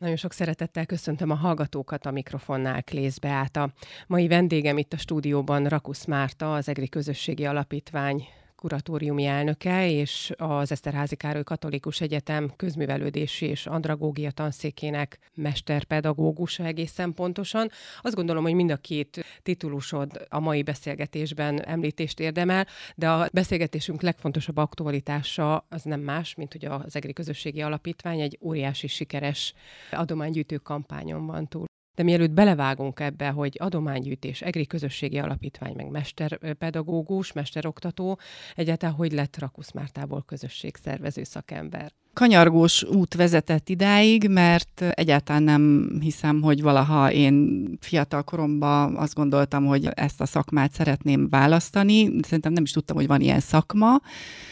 Nagyon sok szeretettel köszöntöm a hallgatókat a mikrofonnál Klész Beáta. Mai vendégem itt a stúdióban Rakusz Márta, az EGRI Közösségi Alapítvány kuratóriumi elnöke és az Eszterházi Károly Katolikus Egyetem közművelődési és andragógia tanszékének mesterpedagógusa egészen pontosan. Azt gondolom, hogy mind a két titulusod a mai beszélgetésben említést érdemel, de a beszélgetésünk legfontosabb aktualitása az nem más, mint hogy az EGRI Közösségi Alapítvány egy óriási sikeres adománygyűjtő kampányon van túl. De mielőtt belevágunk ebbe, hogy adománygyűjtés, EGRI közösségi alapítvány, meg mesterpedagógus, mesteroktató, egyáltalán hogy lett Rakusz Mártából közösségszervező szakember? Kanyargós út vezetett idáig, mert egyáltalán nem hiszem, hogy valaha én fiatal koromban azt gondoltam, hogy ezt a szakmát szeretném választani. Szerintem nem is tudtam, hogy van ilyen szakma.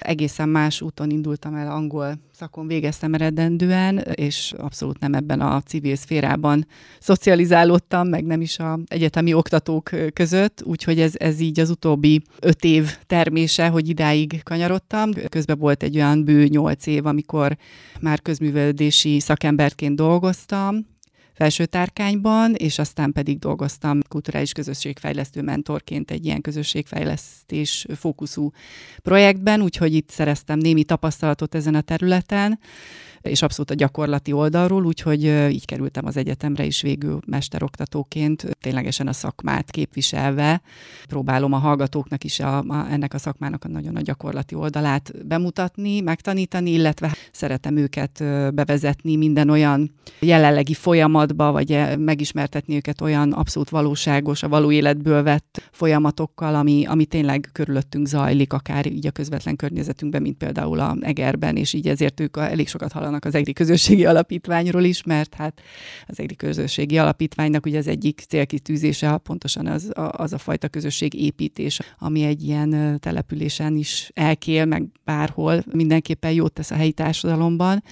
Egészen más úton indultam el, angol szakon végeztem eredendően, és abszolút nem ebben a civil szférában szocializálódtam, meg nem is a egyetemi oktatók között, úgyhogy ez, ez így az utóbbi öt év termése, hogy idáig kanyarodtam. Közben volt egy olyan bő nyolc év, amikor már közművelődési szakemberként dolgoztam, felső tárkányban, és aztán pedig dolgoztam kulturális közösségfejlesztő mentorként egy ilyen közösségfejlesztés fókuszú projektben, úgyhogy itt szereztem némi tapasztalatot ezen a területen és abszolút a gyakorlati oldalról, úgyhogy így kerültem az egyetemre is végül mesteroktatóként, ténylegesen a szakmát képviselve. Próbálom a hallgatóknak is a, a, ennek a szakmának a nagyon a gyakorlati oldalát bemutatni, megtanítani, illetve szeretem őket bevezetni minden olyan jelenlegi folyamatba, vagy megismertetni őket olyan abszolút valóságos, a való életből vett folyamatokkal, ami, ami tényleg körülöttünk zajlik, akár így a közvetlen környezetünkben, mint például a Egerben, és így ezért ők elég sokat hallanak hallanak az EGRI közösségi alapítványról is, mert hát az EGRI közösségi alapítványnak ugye az egyik célkitűzése pontosan az, az a fajta közösség építés, ami egy ilyen településen is elkél, meg bárhol mindenképpen jót tesz a helyi társadalomban.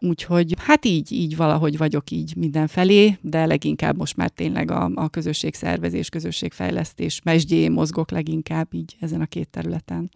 Úgyhogy hát így, így valahogy vagyok így mindenfelé, de leginkább most már tényleg a, a közösségszervezés, közösségfejlesztés mesdjé mozgok leginkább így ezen a két területen.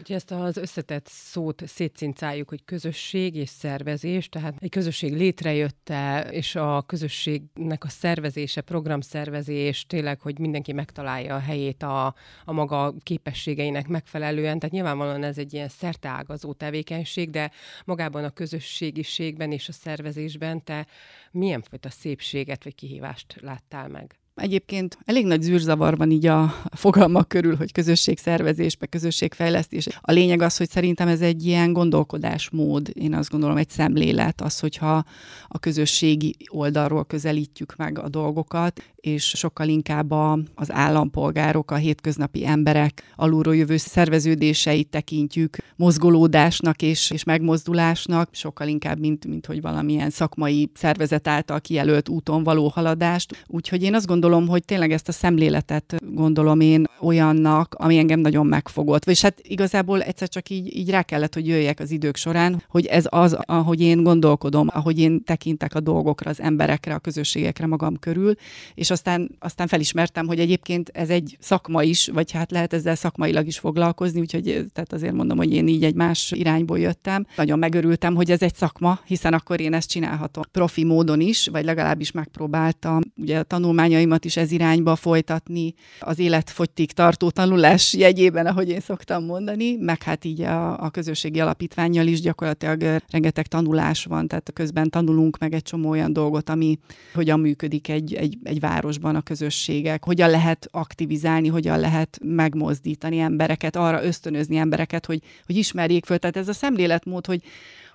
Ugye ezt az összetett szót szétszincáljuk, hogy közösség és szervezés, tehát egy közösség létrejötte, és a közösségnek a szervezése, programszervezés, tényleg, hogy mindenki megtalálja a helyét a, a maga képességeinek megfelelően. Tehát nyilvánvalóan ez egy ilyen szerteágazó tevékenység, de magában a közösségiségben és a szervezésben te milyen fajta szépséget vagy kihívást láttál meg? Egyébként elég nagy zűrzavar van így a fogalmak körül, hogy közösségszervezés, meg közösségfejlesztés. A lényeg az, hogy szerintem ez egy ilyen gondolkodásmód, én azt gondolom, egy szemlélet, az, hogyha a közösségi oldalról közelítjük meg a dolgokat, és sokkal inkább a, az állampolgárok, a hétköznapi emberek alulról jövő szerveződéseit tekintjük mozgolódásnak és, és megmozdulásnak, sokkal inkább, mint, mint hogy valamilyen szakmai szervezet által kijelölt úton való haladást. Úgyhogy én azt gondolom, hogy tényleg ezt a szemléletet gondolom én olyannak, ami engem nagyon megfogott. És hát igazából egyszer csak így, így rá kellett, hogy jöjjek az idők során, hogy ez az, ahogy én gondolkodom, ahogy én tekintek a dolgokra, az emberekre, a közösségekre magam körül, és aztán, aztán felismertem, hogy egyébként ez egy szakma is, vagy hát lehet ezzel szakmailag is foglalkozni, úgyhogy tehát azért mondom, hogy én így egy más irányból jöttem. Nagyon megörültem, hogy ez egy szakma, hiszen akkor én ezt csinálhatom profi módon is, vagy legalábbis megpróbáltam ugye a tanulmányaimat is ez irányba folytatni, az életfogytig tartó tanulás jegyében, ahogy én szoktam mondani, meg hát így a, a közösségi alapítványjal is gyakorlatilag rengeteg tanulás van, tehát közben tanulunk meg egy csomó olyan dolgot, ami hogyan működik egy, egy, egy város városban a közösségek, hogyan lehet aktivizálni, hogyan lehet megmozdítani embereket, arra ösztönözni embereket, hogy, hogy ismerjék föl. Tehát ez a szemléletmód, hogy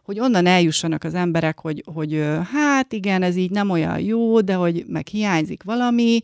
hogy onnan eljussanak az emberek, hogy, hogy hát igen, ez így nem olyan jó, de hogy meg hiányzik valami,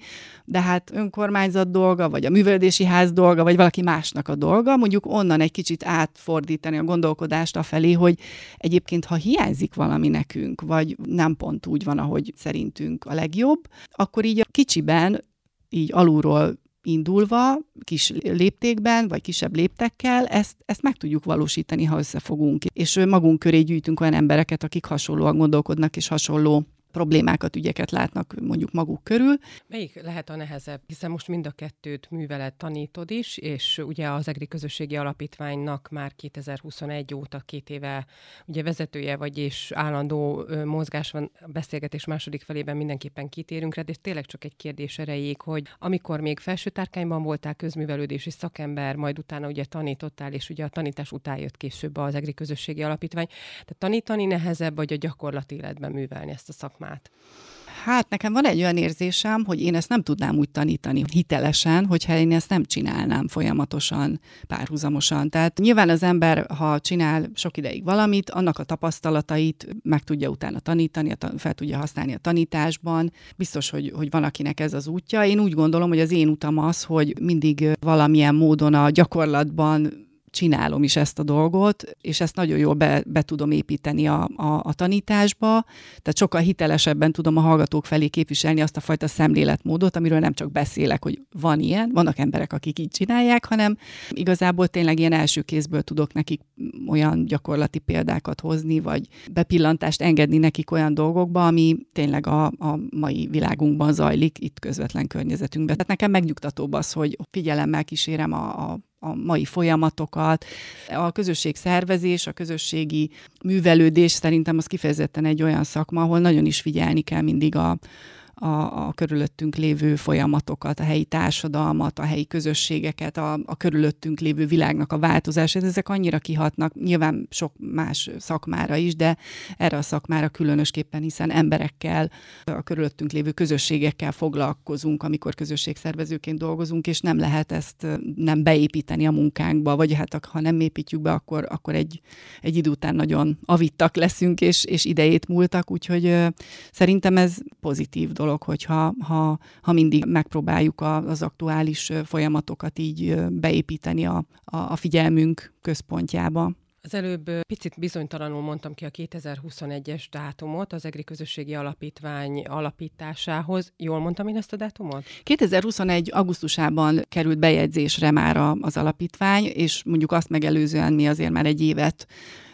de hát önkormányzat dolga, vagy a művelődési ház dolga, vagy valaki másnak a dolga, mondjuk onnan egy kicsit átfordítani a gondolkodást a felé, hogy egyébként, ha hiányzik valami nekünk, vagy nem pont úgy van, ahogy szerintünk a legjobb, akkor így a kicsiben így alulról indulva, kis léptékben, vagy kisebb léptekkel, ezt, ezt meg tudjuk valósítani, ha összefogunk. És magunk köré gyűjtünk olyan embereket, akik hasonlóan gondolkodnak, és hasonló problémákat, ügyeket látnak mondjuk maguk körül. Melyik lehet a nehezebb? Hiszen most mind a kettőt művelet tanítod is, és ugye az EGRI Közösségi Alapítványnak már 2021 óta két éve ugye vezetője vagy, és állandó mozgás van a beszélgetés második felében mindenképpen kitérünk rá, de tényleg csak egy kérdés erejéig, hogy amikor még felső tárkányban voltál közművelődési szakember, majd utána ugye tanítottál, és ugye a tanítás után jött később az EGRI Közösségi Alapítvány. Tehát tanítani nehezebb, vagy a gyakorlati életben művelni ezt a szakmát? Hát nekem van egy olyan érzésem, hogy én ezt nem tudnám úgy tanítani hitelesen, hogyha én ezt nem csinálnám folyamatosan, párhuzamosan. Tehát nyilván az ember, ha csinál sok ideig valamit, annak a tapasztalatait meg tudja utána tanítani, fel tudja használni a tanításban. Biztos, hogy, hogy van, akinek ez az útja. Én úgy gondolom, hogy az én utam az, hogy mindig valamilyen módon a gyakorlatban csinálom is ezt a dolgot, és ezt nagyon jól be, be tudom építeni a, a, a tanításba, tehát sokkal hitelesebben tudom a hallgatók felé képviselni azt a fajta szemléletmódot, amiről nem csak beszélek, hogy van ilyen, vannak emberek, akik így csinálják, hanem igazából tényleg ilyen első kézből tudok nekik olyan gyakorlati példákat hozni, vagy bepillantást engedni nekik olyan dolgokba, ami tényleg a, a mai világunkban zajlik, itt közvetlen környezetünkben. Tehát nekem megnyugtatóbb az, hogy figyelemmel kísérem a, a a mai folyamatokat. A közösség szervezés, a közösségi művelődés szerintem az kifejezetten egy olyan szakma, ahol nagyon is figyelni kell mindig a, a, a körülöttünk lévő folyamatokat, a helyi társadalmat, a helyi közösségeket, a, a körülöttünk lévő világnak a változását. Ezek annyira kihatnak, nyilván sok más szakmára is, de erre a szakmára különösképpen, hiszen emberekkel, a körülöttünk lévő közösségekkel foglalkozunk, amikor közösségszervezőként dolgozunk, és nem lehet ezt nem beépíteni a munkánkba, vagy hát ha nem építjük be, akkor, akkor egy, egy idő után nagyon avittak leszünk, és, és idejét múltak, úgyhogy szerintem ez pozitív dolog dolog, hogyha ha, ha mindig megpróbáljuk az aktuális folyamatokat így beépíteni a, a, a figyelmünk központjába. Az előbb picit bizonytalanul mondtam ki a 2021-es dátumot az EGRI Közösségi Alapítvány alapításához. Jól mondtam én ezt a dátumot? 2021. augusztusában került bejegyzésre már az alapítvány, és mondjuk azt megelőzően mi azért már egy évet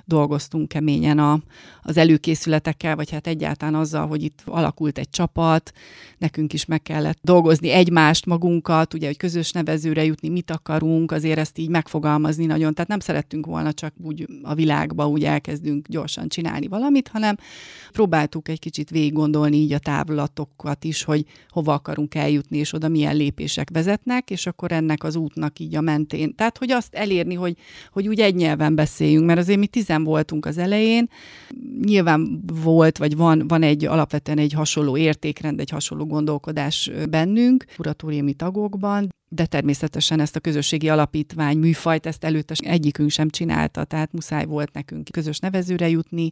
dolgoztunk keményen a, az előkészületekkel, vagy hát egyáltalán azzal, hogy itt alakult egy csapat, nekünk is meg kellett dolgozni egymást, magunkat, ugye, hogy közös nevezőre jutni, mit akarunk, azért ezt így megfogalmazni nagyon. Tehát nem szerettünk volna csak úgy a világba úgy elkezdünk gyorsan csinálni valamit, hanem próbáltuk egy kicsit végig gondolni így a távlatokat is, hogy hova akarunk eljutni, és oda milyen lépések vezetnek, és akkor ennek az útnak így a mentén. Tehát, hogy azt elérni, hogy, hogy úgy egy nyelven beszéljünk, mert azért mi tizen voltunk az elején, nyilván volt, vagy van, van egy alapvetően egy hasonló értékrend, egy hasonló gondolkodás bennünk, kuratóriumi tagokban, de természetesen ezt a közösségi alapítvány műfajt, ezt előtte egyikünk sem csinálta, tehát muszáj volt nekünk közös nevezőre jutni,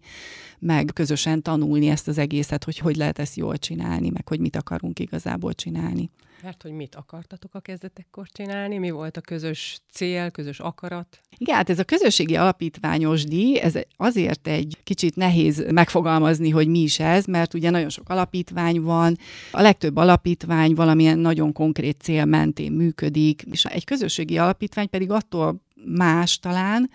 meg közösen tanulni ezt az egészet, hogy hogy lehet ezt jól csinálni, meg hogy mit akarunk igazából csinálni. Mert hogy mit akartatok a kezdetekkor csinálni? Mi volt a közös cél, közös akarat? Igen, hát ez a közösségi alapítványos díj, ez azért egy kicsit nehéz megfogalmazni, hogy mi is ez, mert ugye nagyon sok alapítvány van, a legtöbb alapítvány valamilyen nagyon konkrét cél mentén működik, és egy közösségi alapítvány pedig attól más talán,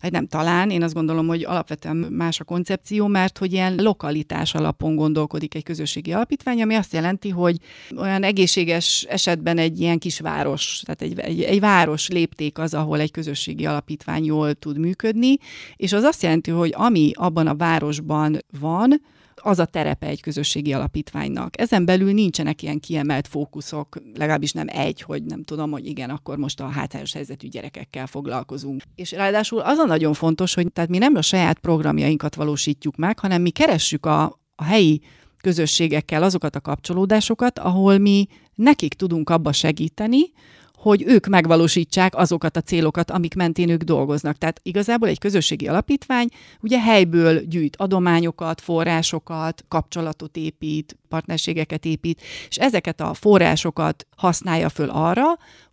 hát nem talán, én azt gondolom, hogy alapvetően más a koncepció, mert hogy ilyen lokalitás alapon gondolkodik egy közösségi alapítvány, ami azt jelenti, hogy olyan egészséges esetben egy ilyen kis város, tehát egy, egy, egy város lépték az, ahol egy közösségi alapítvány jól tud működni, és az azt jelenti, hogy ami abban a városban van, az a terepe egy közösségi alapítványnak. Ezen belül nincsenek ilyen kiemelt fókuszok, legalábbis nem egy, hogy nem tudom, hogy igen, akkor most a hátrányos helyzetű gyerekekkel foglalkozunk. És ráadásul az a nagyon fontos, hogy tehát mi nem a saját programjainkat valósítjuk meg, hanem mi keressük a, a helyi közösségekkel azokat a kapcsolódásokat, ahol mi nekik tudunk abba segíteni, hogy ők megvalósítsák azokat a célokat, amik mentén ők dolgoznak. Tehát igazából egy közösségi alapítvány ugye helyből gyűjt adományokat, forrásokat, kapcsolatot épít, partnerségeket épít, és ezeket a forrásokat használja föl arra,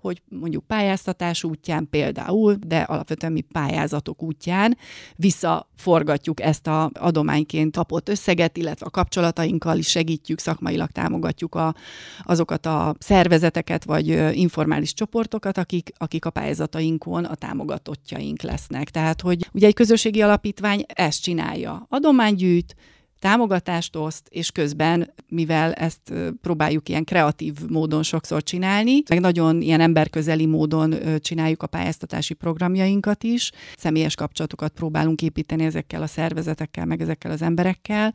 hogy mondjuk pályáztatás útján például, de alapvetően mi pályázatok útján visszaforgatjuk ezt a adományként kapott összeget, illetve a kapcsolatainkkal is segítjük, szakmailag támogatjuk a, azokat a szervezeteket vagy informális csoportokat, akik, akik a pályázatainkon a támogatottjaink lesznek. Tehát, hogy ugye egy közösségi alapítvány ezt csinálja. Adománygyűjt, támogatást oszt, és közben, mivel ezt próbáljuk ilyen kreatív módon sokszor csinálni, meg nagyon ilyen emberközeli módon csináljuk a pályáztatási programjainkat is, személyes kapcsolatokat próbálunk építeni ezekkel a szervezetekkel, meg ezekkel az emberekkel,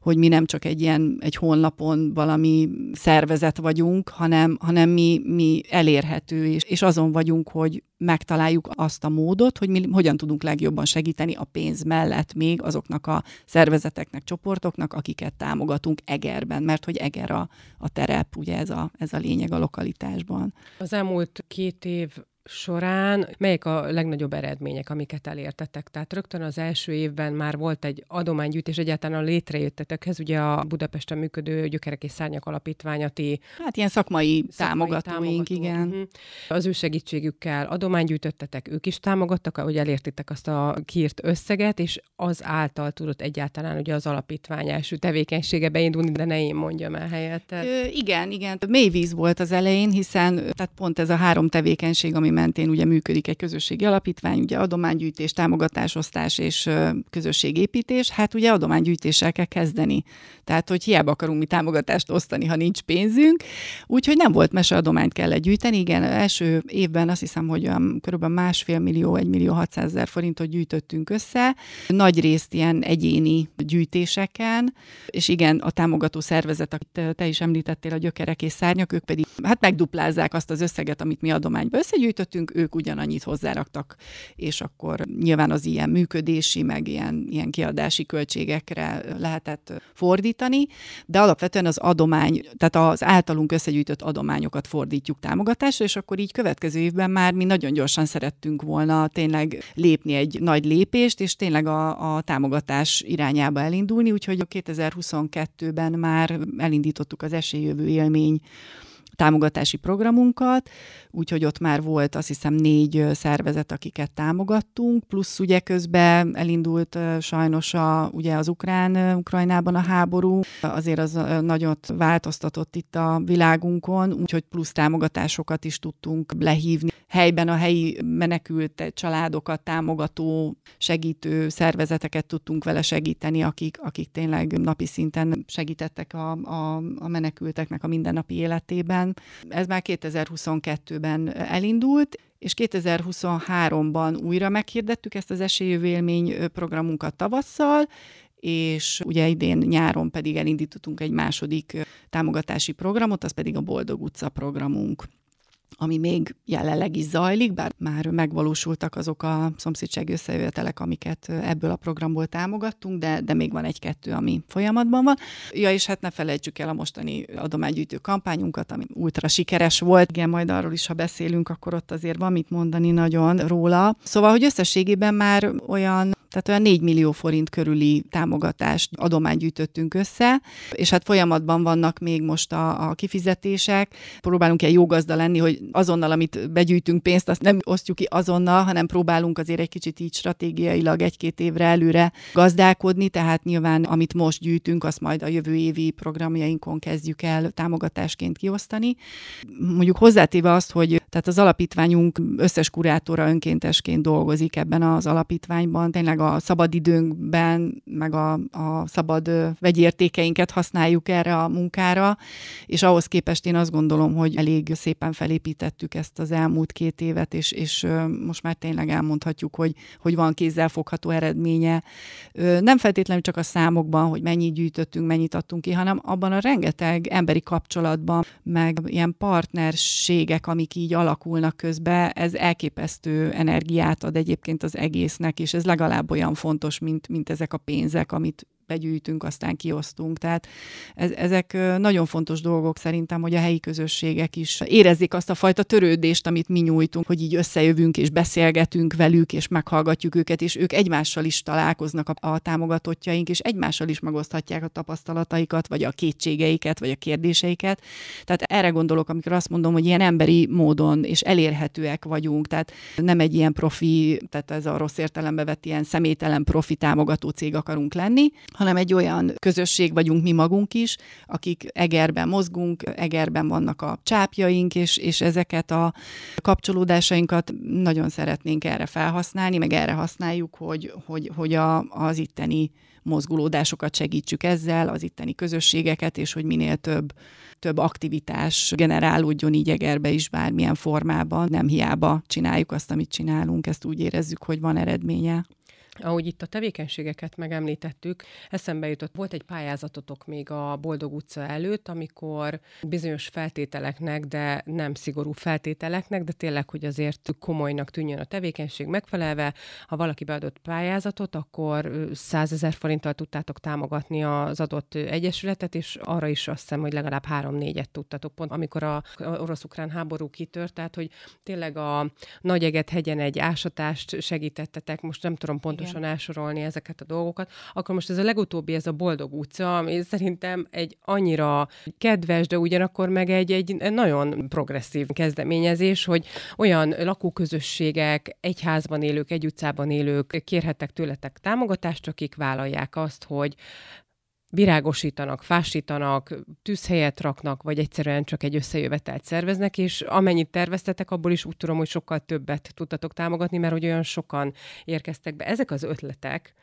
hogy mi nem csak egy ilyen egy honlapon valami szervezet vagyunk, hanem, hanem mi, mi elérhető, és, és azon vagyunk, hogy megtaláljuk azt a módot, hogy mi hogyan tudunk legjobban segíteni a pénz mellett még azoknak a szervezeteknek, csoportoknak, akiket támogatunk Egerben, mert hogy Eger a, a terep, ugye ez a, ez a lényeg a lokalitásban. Az elmúlt két év során melyek a legnagyobb eredmények, amiket elértetek? Tehát rögtön az első évben már volt egy adománygyűjtés, egyáltalán a létrejöttetekhez, ugye a Budapesten működő Gyökerek és Szárnyak Alapítványati. Hát ilyen szakmai, szakmai támogatóink, támogató. igen. Uh-huh. Az ő segítségükkel adománygyűjtöttetek, ők is támogattak, hogy elértitek azt a kiírt összeget, és az által tudott egyáltalán ugye az alapítvány első tevékenysége beindulni, de ne én mondjam el helyette. Ö, igen, igen. Mélyvíz volt az elején, hiszen tehát pont ez a három tevékenység, ami mentén ugye működik egy közösségi alapítvány, ugye adománygyűjtés, támogatásosztás és közösségépítés, hát ugye adománygyűjtéssel kell kezdeni. Tehát, hogy hiába akarunk mi támogatást osztani, ha nincs pénzünk. Úgyhogy nem volt mese adományt kell gyűjteni. Igen, első évben azt hiszem, hogy körülbelül másfél millió, egy millió 600 ezer forintot gyűjtöttünk össze. Nagy részt ilyen egyéni gyűjtéseken, és igen, a támogató szervezet, akit te is említettél, a gyökerek és szárnyak, ők pedig hát megduplázzák azt az összeget, amit mi adományba összegyűjtöttünk, költöttünk, ők ugyanannyit hozzáraktak, és akkor nyilván az ilyen működési, meg ilyen, ilyen kiadási költségekre lehetett fordítani, de alapvetően az adomány, tehát az általunk összegyűjtött adományokat fordítjuk támogatásra, és akkor így következő évben már mi nagyon gyorsan szerettünk volna tényleg lépni egy nagy lépést, és tényleg a, a támogatás irányába elindulni, úgyhogy a 2022-ben már elindítottuk az esélyjövő élmény támogatási programunkat, úgyhogy ott már volt azt hiszem négy szervezet, akiket támogattunk, plusz ugye közben elindult sajnos a, ugye az ukrán, Ukrajnában a háború, azért az nagyot változtatott itt a világunkon, úgyhogy plusz támogatásokat is tudtunk lehívni. Helyben a helyi menekült családokat támogató, segítő szervezeteket tudtunk vele segíteni, akik, akik tényleg napi szinten segítettek a, a, a menekülteknek a mindennapi életében ez már 2022-ben elindult, és 2023-ban újra meghirdettük ezt az esélyvélmény programunkat tavasszal, és ugye idén nyáron pedig elindítottunk egy második támogatási programot, az pedig a Boldog utca programunk ami még jelenleg is zajlik, bár már megvalósultak azok a szomszédság összejövetelek, amiket ebből a programból támogattunk, de, de még van egy-kettő, ami folyamatban van. Ja, és hát ne felejtsük el a mostani adománygyűjtő kampányunkat, ami ultra sikeres volt. Igen, majd arról is, ha beszélünk, akkor ott azért van mit mondani nagyon róla. Szóval, hogy összességében már olyan tehát olyan 4 millió forint körüli támogatást, adományt gyűjtöttünk össze, és hát folyamatban vannak még most a, a kifizetések. Próbálunk egy jó gazda lenni, hogy azonnal, amit begyűjtünk pénzt, azt nem osztjuk ki azonnal, hanem próbálunk azért egy kicsit így stratégiailag egy-két évre előre gazdálkodni, tehát nyilván amit most gyűjtünk, azt majd a jövő évi programjainkon kezdjük el támogatásként kiosztani. Mondjuk hozzátéve azt, hogy tehát az alapítványunk összes kurátora önkéntesként dolgozik ebben az alapítványban, tényleg meg a szabadidőnkben, meg a, a szabad vegyértékeinket használjuk erre a munkára, és ahhoz képest én azt gondolom, hogy elég szépen felépítettük ezt az elmúlt két évet, és, és most már tényleg elmondhatjuk, hogy, hogy van kézzelfogható eredménye. Nem feltétlenül csak a számokban, hogy mennyit gyűjtöttünk, mennyit adtunk ki, hanem abban a rengeteg emberi kapcsolatban, meg ilyen partnerségek, amik így alakulnak közben, ez elképesztő energiát ad egyébként az egésznek, és ez olyan fontos, mint, mint ezek a pénzek, amit begyűjtünk, aztán kiosztunk. Tehát ez, ezek nagyon fontos dolgok szerintem, hogy a helyi közösségek is érezzék azt a fajta törődést, amit mi nyújtunk, hogy így összejövünk és beszélgetünk velük, és meghallgatjuk őket, és ők egymással is találkoznak a, a támogatottjaink, és egymással is megoszthatják a tapasztalataikat, vagy a kétségeiket, vagy a kérdéseiket. Tehát erre gondolok, amikor azt mondom, hogy ilyen emberi módon és elérhetőek vagyunk, tehát nem egy ilyen profi, tehát ez a rossz értelembe vett ilyen személytelen profi támogató cég akarunk lenni, hanem egy olyan közösség vagyunk mi magunk is, akik Egerben mozgunk, Egerben vannak a csápjaink, és, és ezeket a kapcsolódásainkat nagyon szeretnénk erre felhasználni, meg erre használjuk, hogy, hogy, hogy a, az itteni mozgulódásokat segítsük ezzel, az itteni közösségeket, és hogy minél több, több aktivitás generálódjon így Egerbe is bármilyen formában. Nem hiába csináljuk azt, amit csinálunk, ezt úgy érezzük, hogy van eredménye. Ahogy itt a tevékenységeket megemlítettük, eszembe jutott, volt egy pályázatotok még a Boldog utca előtt, amikor bizonyos feltételeknek, de nem szigorú feltételeknek, de tényleg, hogy azért komolynak tűnjön a tevékenység megfelelve, ha valaki beadott pályázatot, akkor 100 ezer forinttal tudtátok támogatni az adott egyesületet, és arra is azt hiszem, hogy legalább három-négyet tudtatok pont, amikor a orosz-ukrán háború kitört, tehát hogy tényleg a Nagyeget hegyen egy ásatást segítettetek, most nem tudom pontosan gyorsan elsorolni ezeket a dolgokat, akkor most ez a legutóbbi, ez a Boldog utca, ami szerintem egy annyira kedves, de ugyanakkor meg egy, egy nagyon progresszív kezdeményezés, hogy olyan lakóközösségek, egy házban élők, egy utcában élők kérhettek tőletek támogatást, akik vállalják azt, hogy virágosítanak, fásítanak, tűzhelyet raknak, vagy egyszerűen csak egy összejövetelt szerveznek, és amennyit terveztetek, abból is úgy tudom, hogy sokkal többet tudtatok támogatni, mert hogy olyan sokan érkeztek be. Ezek az ötletek,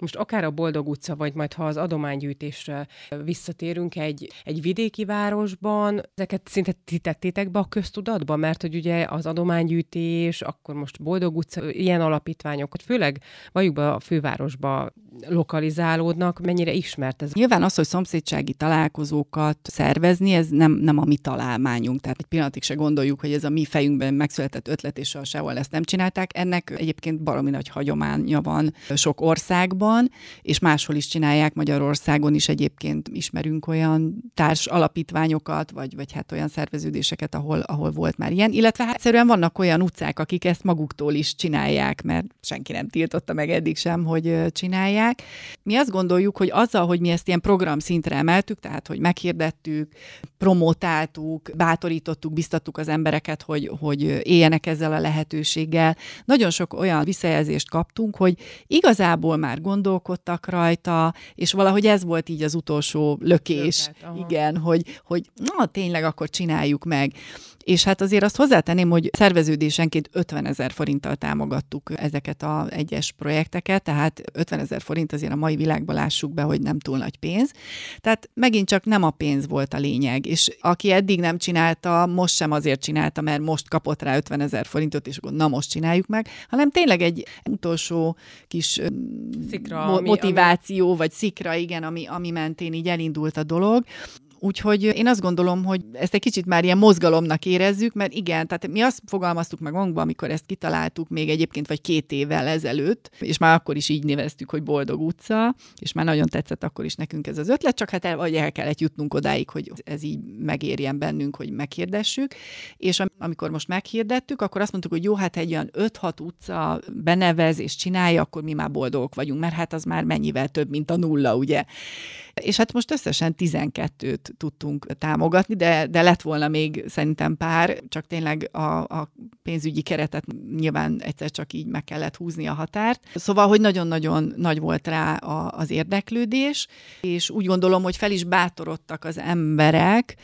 most akár a Boldog utca, vagy majd ha az adománygyűjtésre visszatérünk egy, egy vidéki városban, ezeket szinte ti tettétek be a köztudatba, mert hogy ugye az adománygyűjtés, akkor most Boldog utca, ilyen alapítványok, főleg valljuk be a fővárosba lokalizálódnak, mennyire ismert ez? Nyilván az, hogy szomszédsági találkozókat szervezni, ez nem, nem a mi találmányunk. Tehát egy pillanatig se gondoljuk, hogy ez a mi fejünkben megszületett ötlet, és sehol ezt nem csinálták. Ennek egyébként baromi nagy hagyománya van sok országban, és máshol is csinálják Magyarországon is egyébként ismerünk olyan társ alapítványokat, vagy, vagy hát olyan szerveződéseket, ahol, ahol volt már ilyen. Illetve hát egyszerűen vannak olyan utcák, akik ezt maguktól is csinálják, mert senki nem tiltotta meg eddig sem, hogy csinálják. Mi azt gondoljuk, hogy azzal, hogy mi ezt ilyen program szintre emeltük, tehát hogy meghirdettük, promotáltuk, bátorítottuk, biztattuk az embereket, hogy, hogy éljenek ezzel a lehetőséggel, nagyon sok olyan visszajelzést kaptunk, hogy igazából már gondolkodtak rajta, és valahogy ez volt így az utolsó lökés. Löket, igen, hogy, hogy na tényleg akkor csináljuk meg. És hát azért azt hozzátenném, hogy szerveződésenként 50 ezer forinttal támogattuk ezeket az egyes projekteket, tehát 50 ezer forint azért a mai világban lássuk be, hogy nem túl nagy pénz. Tehát megint csak nem a pénz volt a lényeg, és aki eddig nem csinálta, most sem azért csinálta, mert most kapott rá 50 ezer forintot, és akkor na most csináljuk meg, hanem tényleg egy utolsó kis szikra, mo- motiváció, ami... vagy szikra, igen, ami, ami mentén így elindult a dolog. Úgyhogy én azt gondolom, hogy ezt egy kicsit már ilyen mozgalomnak érezzük, mert igen, tehát mi azt fogalmaztuk meg magunkban, amikor ezt kitaláltuk még egyébként vagy két évvel ezelőtt, és már akkor is így neveztük, hogy Boldog utca, és már nagyon tetszett akkor is nekünk ez az ötlet, csak hát el, vagy el kellett jutnunk odáig, hogy ez így megérjen bennünk, hogy meghirdessük. És amikor most meghirdettük, akkor azt mondtuk, hogy jó, hát egy olyan 5-6 utca benevez és csinálja, akkor mi már boldogok vagyunk, mert hát az már mennyivel több, mint a nulla, ugye. És hát most összesen 12-t tudtunk támogatni, de, de lett volna még szerintem pár, csak tényleg a, a pénzügyi keretet nyilván egyszer csak így meg kellett húzni a határt. Szóval, hogy nagyon-nagyon nagy volt rá a, az érdeklődés, és úgy gondolom, hogy fel is bátorodtak az emberek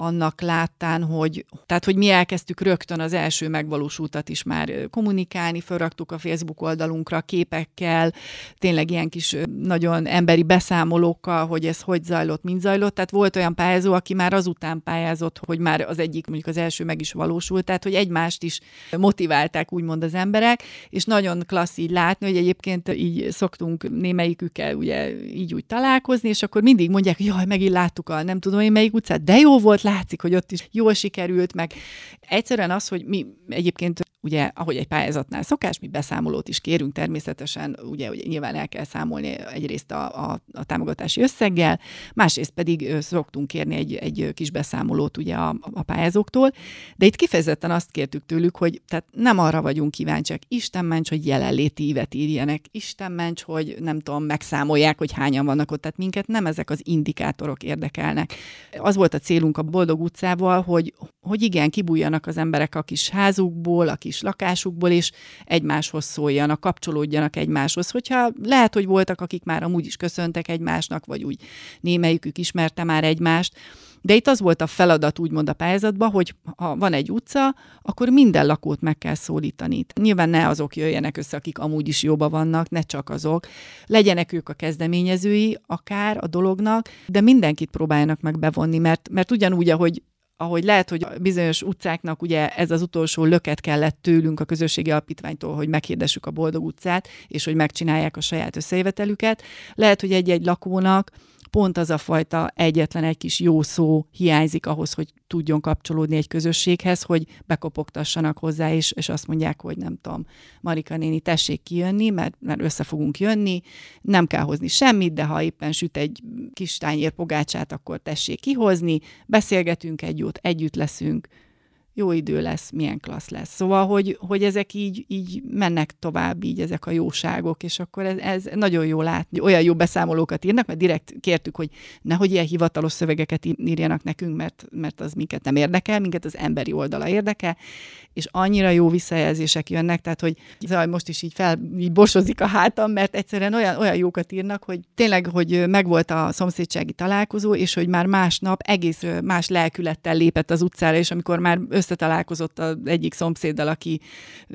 annak láttán, hogy, tehát, hogy mi elkezdtük rögtön az első megvalósultat is már kommunikálni, felraktuk a Facebook oldalunkra képekkel, tényleg ilyen kis nagyon emberi beszámolókkal, hogy ez hogy zajlott, mint zajlott. Tehát volt olyan pályázó, aki már azután pályázott, hogy már az egyik, mondjuk az első meg is valósult, tehát hogy egymást is motiválták úgymond az emberek, és nagyon klassz így látni, hogy egyébként így szoktunk némelyikükkel ugye így úgy találkozni, és akkor mindig mondják, hogy jaj, megint láttuk a nem tudom én melyik utcát, de jó volt, látszik, hogy ott is jól sikerült, meg egyszerűen az, hogy mi egyébként ugye, ahogy egy pályázatnál szokás, mi beszámolót is kérünk természetesen, ugye, ugye nyilván el kell számolni egyrészt a, a, a támogatási összeggel, másrészt pedig szoktunk kérni egy, egy kis beszámolót ugye a, a pályázóktól, de itt kifejezetten azt kértük tőlük, hogy tehát nem arra vagyunk kíváncsiak, Isten ments, hogy jelenléti ívet írjenek, Isten ments, hogy nem tudom, megszámolják, hogy hányan vannak ott, tehát minket nem ezek az indikátorok érdekelnek. Az volt a célunk a Boldog utcával, hogy, hogy igen, kibújjanak az emberek a kis házukból, a kis kis lakásukból, és egymáshoz szóljanak, kapcsolódjanak egymáshoz. Hogyha lehet, hogy voltak, akik már amúgy is köszöntek egymásnak, vagy úgy némelyikük ismerte már egymást, de itt az volt a feladat, úgymond a pályázatban, hogy ha van egy utca, akkor minden lakót meg kell szólítani. Nyilván ne azok jöjjenek össze, akik amúgy is jóba vannak, ne csak azok. Legyenek ők a kezdeményezői akár a dolognak, de mindenkit próbáljanak meg bevonni, mert, mert ugyanúgy, ahogy ahogy lehet, hogy bizonyos utcáknak ugye ez az utolsó löket kellett tőlünk a közösségi alapítványtól, hogy meghirdessük a boldog utcát, és hogy megcsinálják a saját összejövetelüket. Lehet, hogy egy-egy lakónak pont az a fajta egyetlen egy kis jó szó hiányzik ahhoz, hogy tudjon kapcsolódni egy közösséghez, hogy bekopogtassanak hozzá, és, és azt mondják, hogy nem tudom, Marika néni, tessék kijönni, mert, mert össze fogunk jönni, nem kell hozni semmit, de ha éppen süt egy kis tányér pogácsát, akkor tessék kihozni, beszélgetünk egy jót, együtt leszünk, jó idő lesz, milyen klassz lesz. Szóval, hogy, hogy ezek így, így mennek tovább, így ezek a jóságok, és akkor ez, ez nagyon jó látni. Olyan jó beszámolókat írnak, mert direkt kértük, hogy nehogy ilyen hivatalos szövegeket írjanak nekünk, mert, mert az minket nem érdekel, minket az emberi oldala érdekel, és annyira jó visszajelzések jönnek, tehát, hogy zaj, most is így fel, így borsozik a hátam, mert egyszerűen olyan, olyan jókat írnak, hogy tényleg, hogy megvolt a szomszédsági találkozó, és hogy már másnap egész más lelkülettel lépett az utcára, és amikor már összetalálkozott az egyik szomszéddal, aki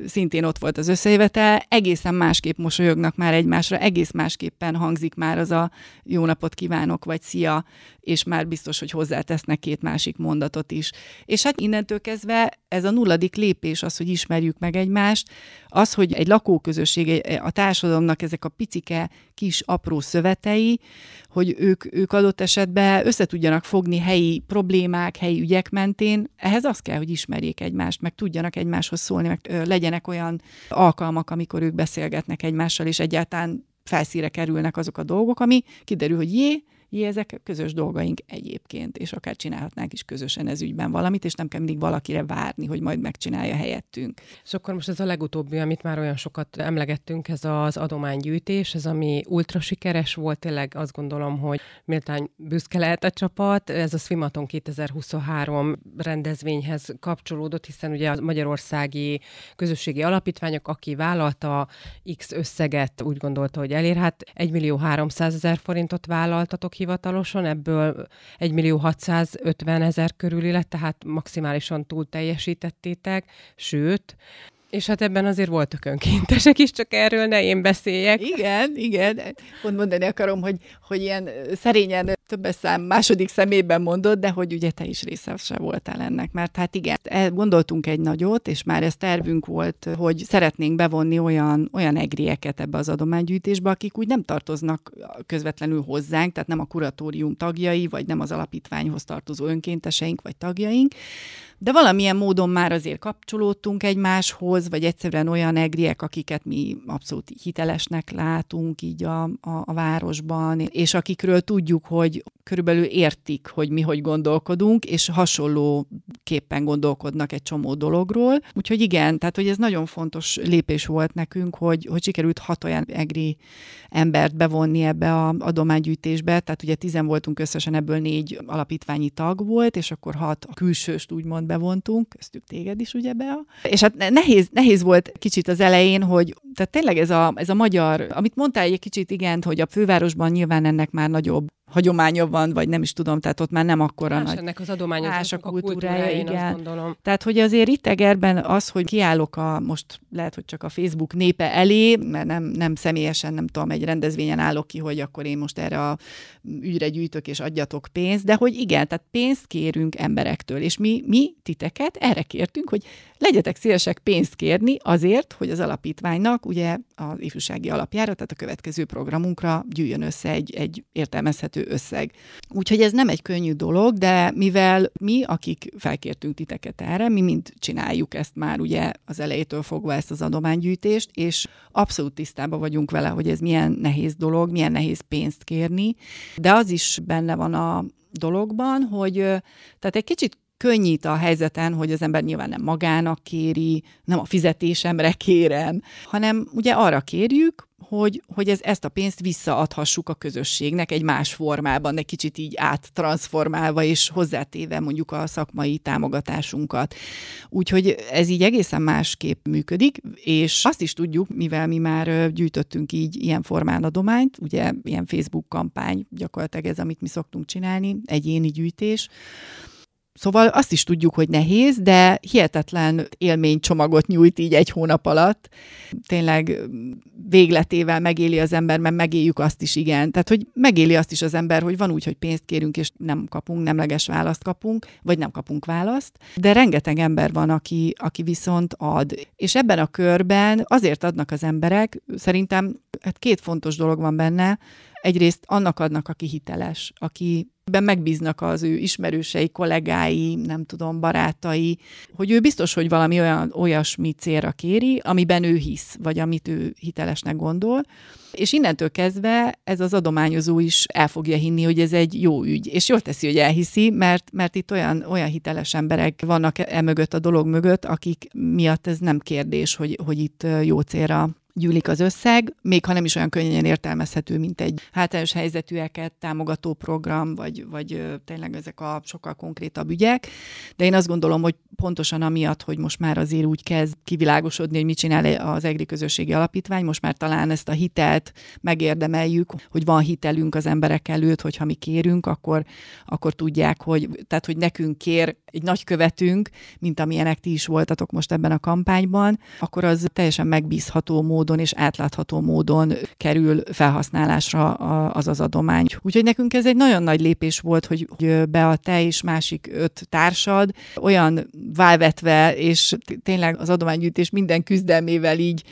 szintén ott volt az összejövetel, egészen másképp mosolyognak már egymásra, egész másképpen hangzik már az a jó napot kívánok, vagy szia, és már biztos, hogy hozzátesznek két másik mondatot is. És hát innentől kezdve ez a nulladik lépés az, hogy ismerjük meg egymást, az, hogy egy lakóközösség, a társadalomnak ezek a picike, kis, apró szövetei, hogy ők, ők adott esetben összetudjanak fogni helyi problémák, helyi ügyek mentén, ehhez az kell, hogy ismerjék egymást, meg tudjanak egymáshoz szólni, meg legyenek olyan alkalmak, amikor ők beszélgetnek egymással, és egyáltalán felszíre kerülnek azok a dolgok, ami kiderül, hogy jé, ezek közös dolgaink egyébként, és akár csinálhatnánk is közösen ez ügyben valamit, és nem kell mindig valakire várni, hogy majd megcsinálja helyettünk. És akkor most ez a legutóbbi, amit már olyan sokat emlegettünk, ez az adománygyűjtés, ez ami ultra sikeres volt, tényleg azt gondolom, hogy méltán büszke lehet a csapat. Ez a Swimaton 2023 rendezvényhez kapcsolódott, hiszen ugye a magyarországi közösségi alapítványok, aki vállalta X összeget, úgy gondolta, hogy elér, hát 1 millió 300 ezer forintot vállaltatok hivatalosan, ebből 1 millió 650 ezer körüli lett, tehát maximálisan túl teljesítettétek, sőt, és hát ebben azért voltak önkéntesek is, csak erről ne én beszéljek. Igen, igen. Pont mondani akarom, hogy, hogy ilyen szerényen többes szám második szemében mondod, de hogy ugye te is részese voltál ennek, mert hát igen, gondoltunk egy nagyot, és már ez tervünk volt, hogy szeretnénk bevonni olyan, olyan egrieket ebbe az adománygyűjtésbe, akik úgy nem tartoznak közvetlenül hozzánk, tehát nem a kuratórium tagjai, vagy nem az alapítványhoz tartozó önkénteseink, vagy tagjaink, de valamilyen módon már azért kapcsolódtunk egymáshoz, vagy egyszerűen olyan egriek, akiket mi abszolút hitelesnek látunk így a, a, a városban, és akikről tudjuk, hogy körülbelül értik, hogy mi hogy gondolkodunk, és hasonlóképpen gondolkodnak egy csomó dologról. Úgyhogy igen, tehát hogy ez nagyon fontos lépés volt nekünk, hogy, hogy sikerült hat olyan egri embert bevonni ebbe a adománygyűjtésbe, tehát ugye tizen voltunk összesen, ebből négy alapítványi tag volt, és akkor hat külsőst úgymond bevontunk, köztük téged is ugye be. És hát nehéz, nehéz volt kicsit az elején, hogy tehát tényleg ez a, ez a magyar, amit mondtál egy kicsit igen, hogy a fővárosban nyilván ennek már nagyobb hagyománya van, vagy nem is tudom, tehát ott már nem akkora Más nagy. ennek az adományozásnak a kultúrája, kultúrája igen. Azt gondolom. Tehát, hogy azért itt Egerben az, hogy kiállok a, most lehet, hogy csak a Facebook népe elé, mert nem, nem személyesen, nem tudom, egy rendezvényen állok ki, hogy akkor én most erre a ügyre gyűjtök és adjatok pénzt, de hogy igen, tehát pénzt kérünk emberektől, és mi, mi titeket erre kértünk, hogy legyetek szívesek pénzt kérni azért, hogy az alapítványnak ugye az ifjúsági alapjára, tehát a következő programunkra gyűjjön össze egy, egy értelmezhető összeg. Úgyhogy ez nem egy könnyű dolog, de mivel mi, akik felkértünk titeket erre, mi mind csináljuk ezt már ugye az elejétől fogva ezt az adománygyűjtést, és abszolút tisztában vagyunk vele, hogy ez milyen nehéz dolog, milyen nehéz pénzt kérni, de az is benne van a dologban, hogy tehát egy kicsit könnyít a helyzeten, hogy az ember nyilván nem magának kéri, nem a fizetésemre kérem, hanem ugye arra kérjük, hogy, hogy ez, ezt a pénzt visszaadhassuk a közösségnek egy más formában, egy kicsit így áttransformálva és hozzátéve mondjuk a szakmai támogatásunkat. Úgyhogy ez így egészen másképp működik, és azt is tudjuk, mivel mi már gyűjtöttünk így ilyen formán adományt, ugye ilyen Facebook kampány, gyakorlatilag ez, amit mi szoktunk csinálni, egyéni gyűjtés, Szóval azt is tudjuk, hogy nehéz, de hihetetlen élménycsomagot nyújt így egy hónap alatt. Tényleg végletével megéli az ember, mert megéljük azt is, igen. Tehát, hogy megéli azt is az ember, hogy van úgy, hogy pénzt kérünk, és nem kapunk, nemleges választ kapunk, vagy nem kapunk választ. De rengeteg ember van, aki, aki viszont ad. És ebben a körben azért adnak az emberek, szerintem hát két fontos dolog van benne, egyrészt annak adnak, aki hiteles, aki ben megbíznak az ő ismerősei, kollégái, nem tudom, barátai, hogy ő biztos, hogy valami olyan, olyasmi célra kéri, amiben ő hisz, vagy amit ő hitelesnek gondol, és innentől kezdve ez az adományozó is el fogja hinni, hogy ez egy jó ügy. És jól teszi, hogy elhiszi, mert, mert itt olyan, olyan hiteles emberek vannak e mögött, a dolog mögött, akik miatt ez nem kérdés, hogy, hogy itt jó célra gyűlik az összeg, még ha nem is olyan könnyen értelmezhető, mint egy hátrányos helyzetűeket támogató program, vagy, vagy tényleg ezek a sokkal konkrétabb ügyek. De én azt gondolom, hogy pontosan amiatt, hogy most már azért úgy kezd kivilágosodni, hogy mit csinál az EGRI közösségi alapítvány, most már talán ezt a hitelt megérdemeljük, hogy van hitelünk az emberek előtt, hogyha mi kérünk, akkor, akkor tudják, hogy, tehát, hogy nekünk kér egy nagykövetünk, mint amilyenek ti is voltatok most ebben a kampányban, akkor az teljesen megbízható módon és átlátható módon kerül felhasználásra az az adomány. Úgyhogy nekünk ez egy nagyon nagy lépés volt, hogy be a te és másik öt társad olyan válvetve, és tényleg az adománygyűjtés minden küzdelmével így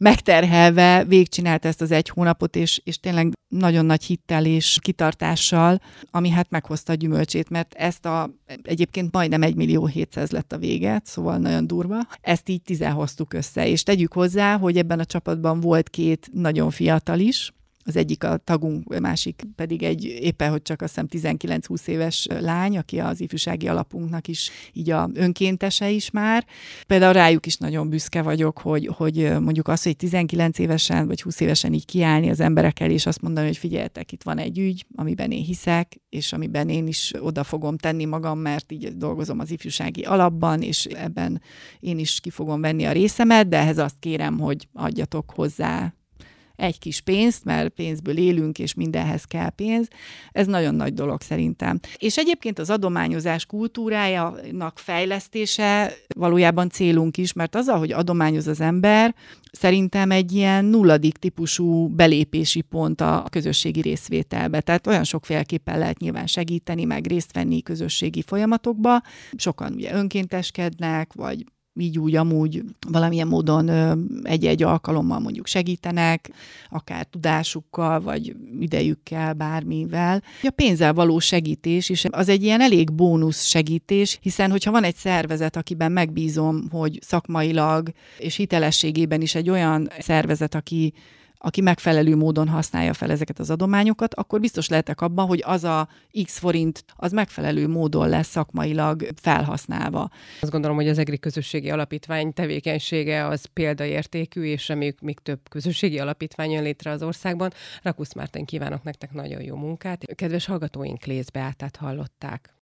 megterhelve végigcsinálta ezt az egy hónapot, és, és tényleg nagyon nagy hittel és kitartással, ami hát meghozta a gyümölcsét, mert ezt a egyébként majdnem 1 millió 700 lett a vége, szóval nagyon durva. Ezt így tizen hoztuk össze, és tegyük hozzá, hogy ebben a csapatban volt két nagyon fiatal is, az egyik a tagunk, másik pedig egy éppen, hogy csak azt hiszem 19-20 éves lány, aki az ifjúsági alapunknak is így a önkéntese is már. Például rájuk is nagyon büszke vagyok, hogy, hogy mondjuk az, hogy 19 évesen vagy 20 évesen így kiállni az emberekkel, és azt mondani, hogy figyeljetek, itt van egy ügy, amiben én hiszek, és amiben én is oda fogom tenni magam, mert így dolgozom az ifjúsági alapban, és ebben én is ki fogom venni a részemet, de ehhez azt kérem, hogy adjatok hozzá egy kis pénzt, mert pénzből élünk, és mindenhez kell pénz. Ez nagyon nagy dolog szerintem. És egyébként az adományozás kultúrájának fejlesztése valójában célunk is, mert az, hogy adományoz az ember, szerintem egy ilyen nulladik típusú belépési pont a közösségi részvételbe. Tehát olyan sokféleképpen lehet nyilván segíteni, meg részt venni közösségi folyamatokba. Sokan ugye önkénteskednek, vagy így úgy amúgy valamilyen módon egy-egy alkalommal mondjuk segítenek, akár tudásukkal, vagy idejükkel, bármivel. A pénzzel való segítés is az egy ilyen elég bónusz segítés, hiszen hogyha van egy szervezet, akiben megbízom, hogy szakmailag és hitelességében is egy olyan szervezet, aki aki megfelelő módon használja fel ezeket az adományokat, akkor biztos lehetek abban, hogy az a X forint az megfelelő módon lesz szakmailag felhasználva. Azt gondolom, hogy az EGRI közösségi alapítvány tevékenysége az példaértékű, és reméljük még több közösségi alapítvány jön létre az országban. Rakusz Márten kívánok nektek nagyon jó munkát. Kedves hallgatóink, Lézbe átát hallották.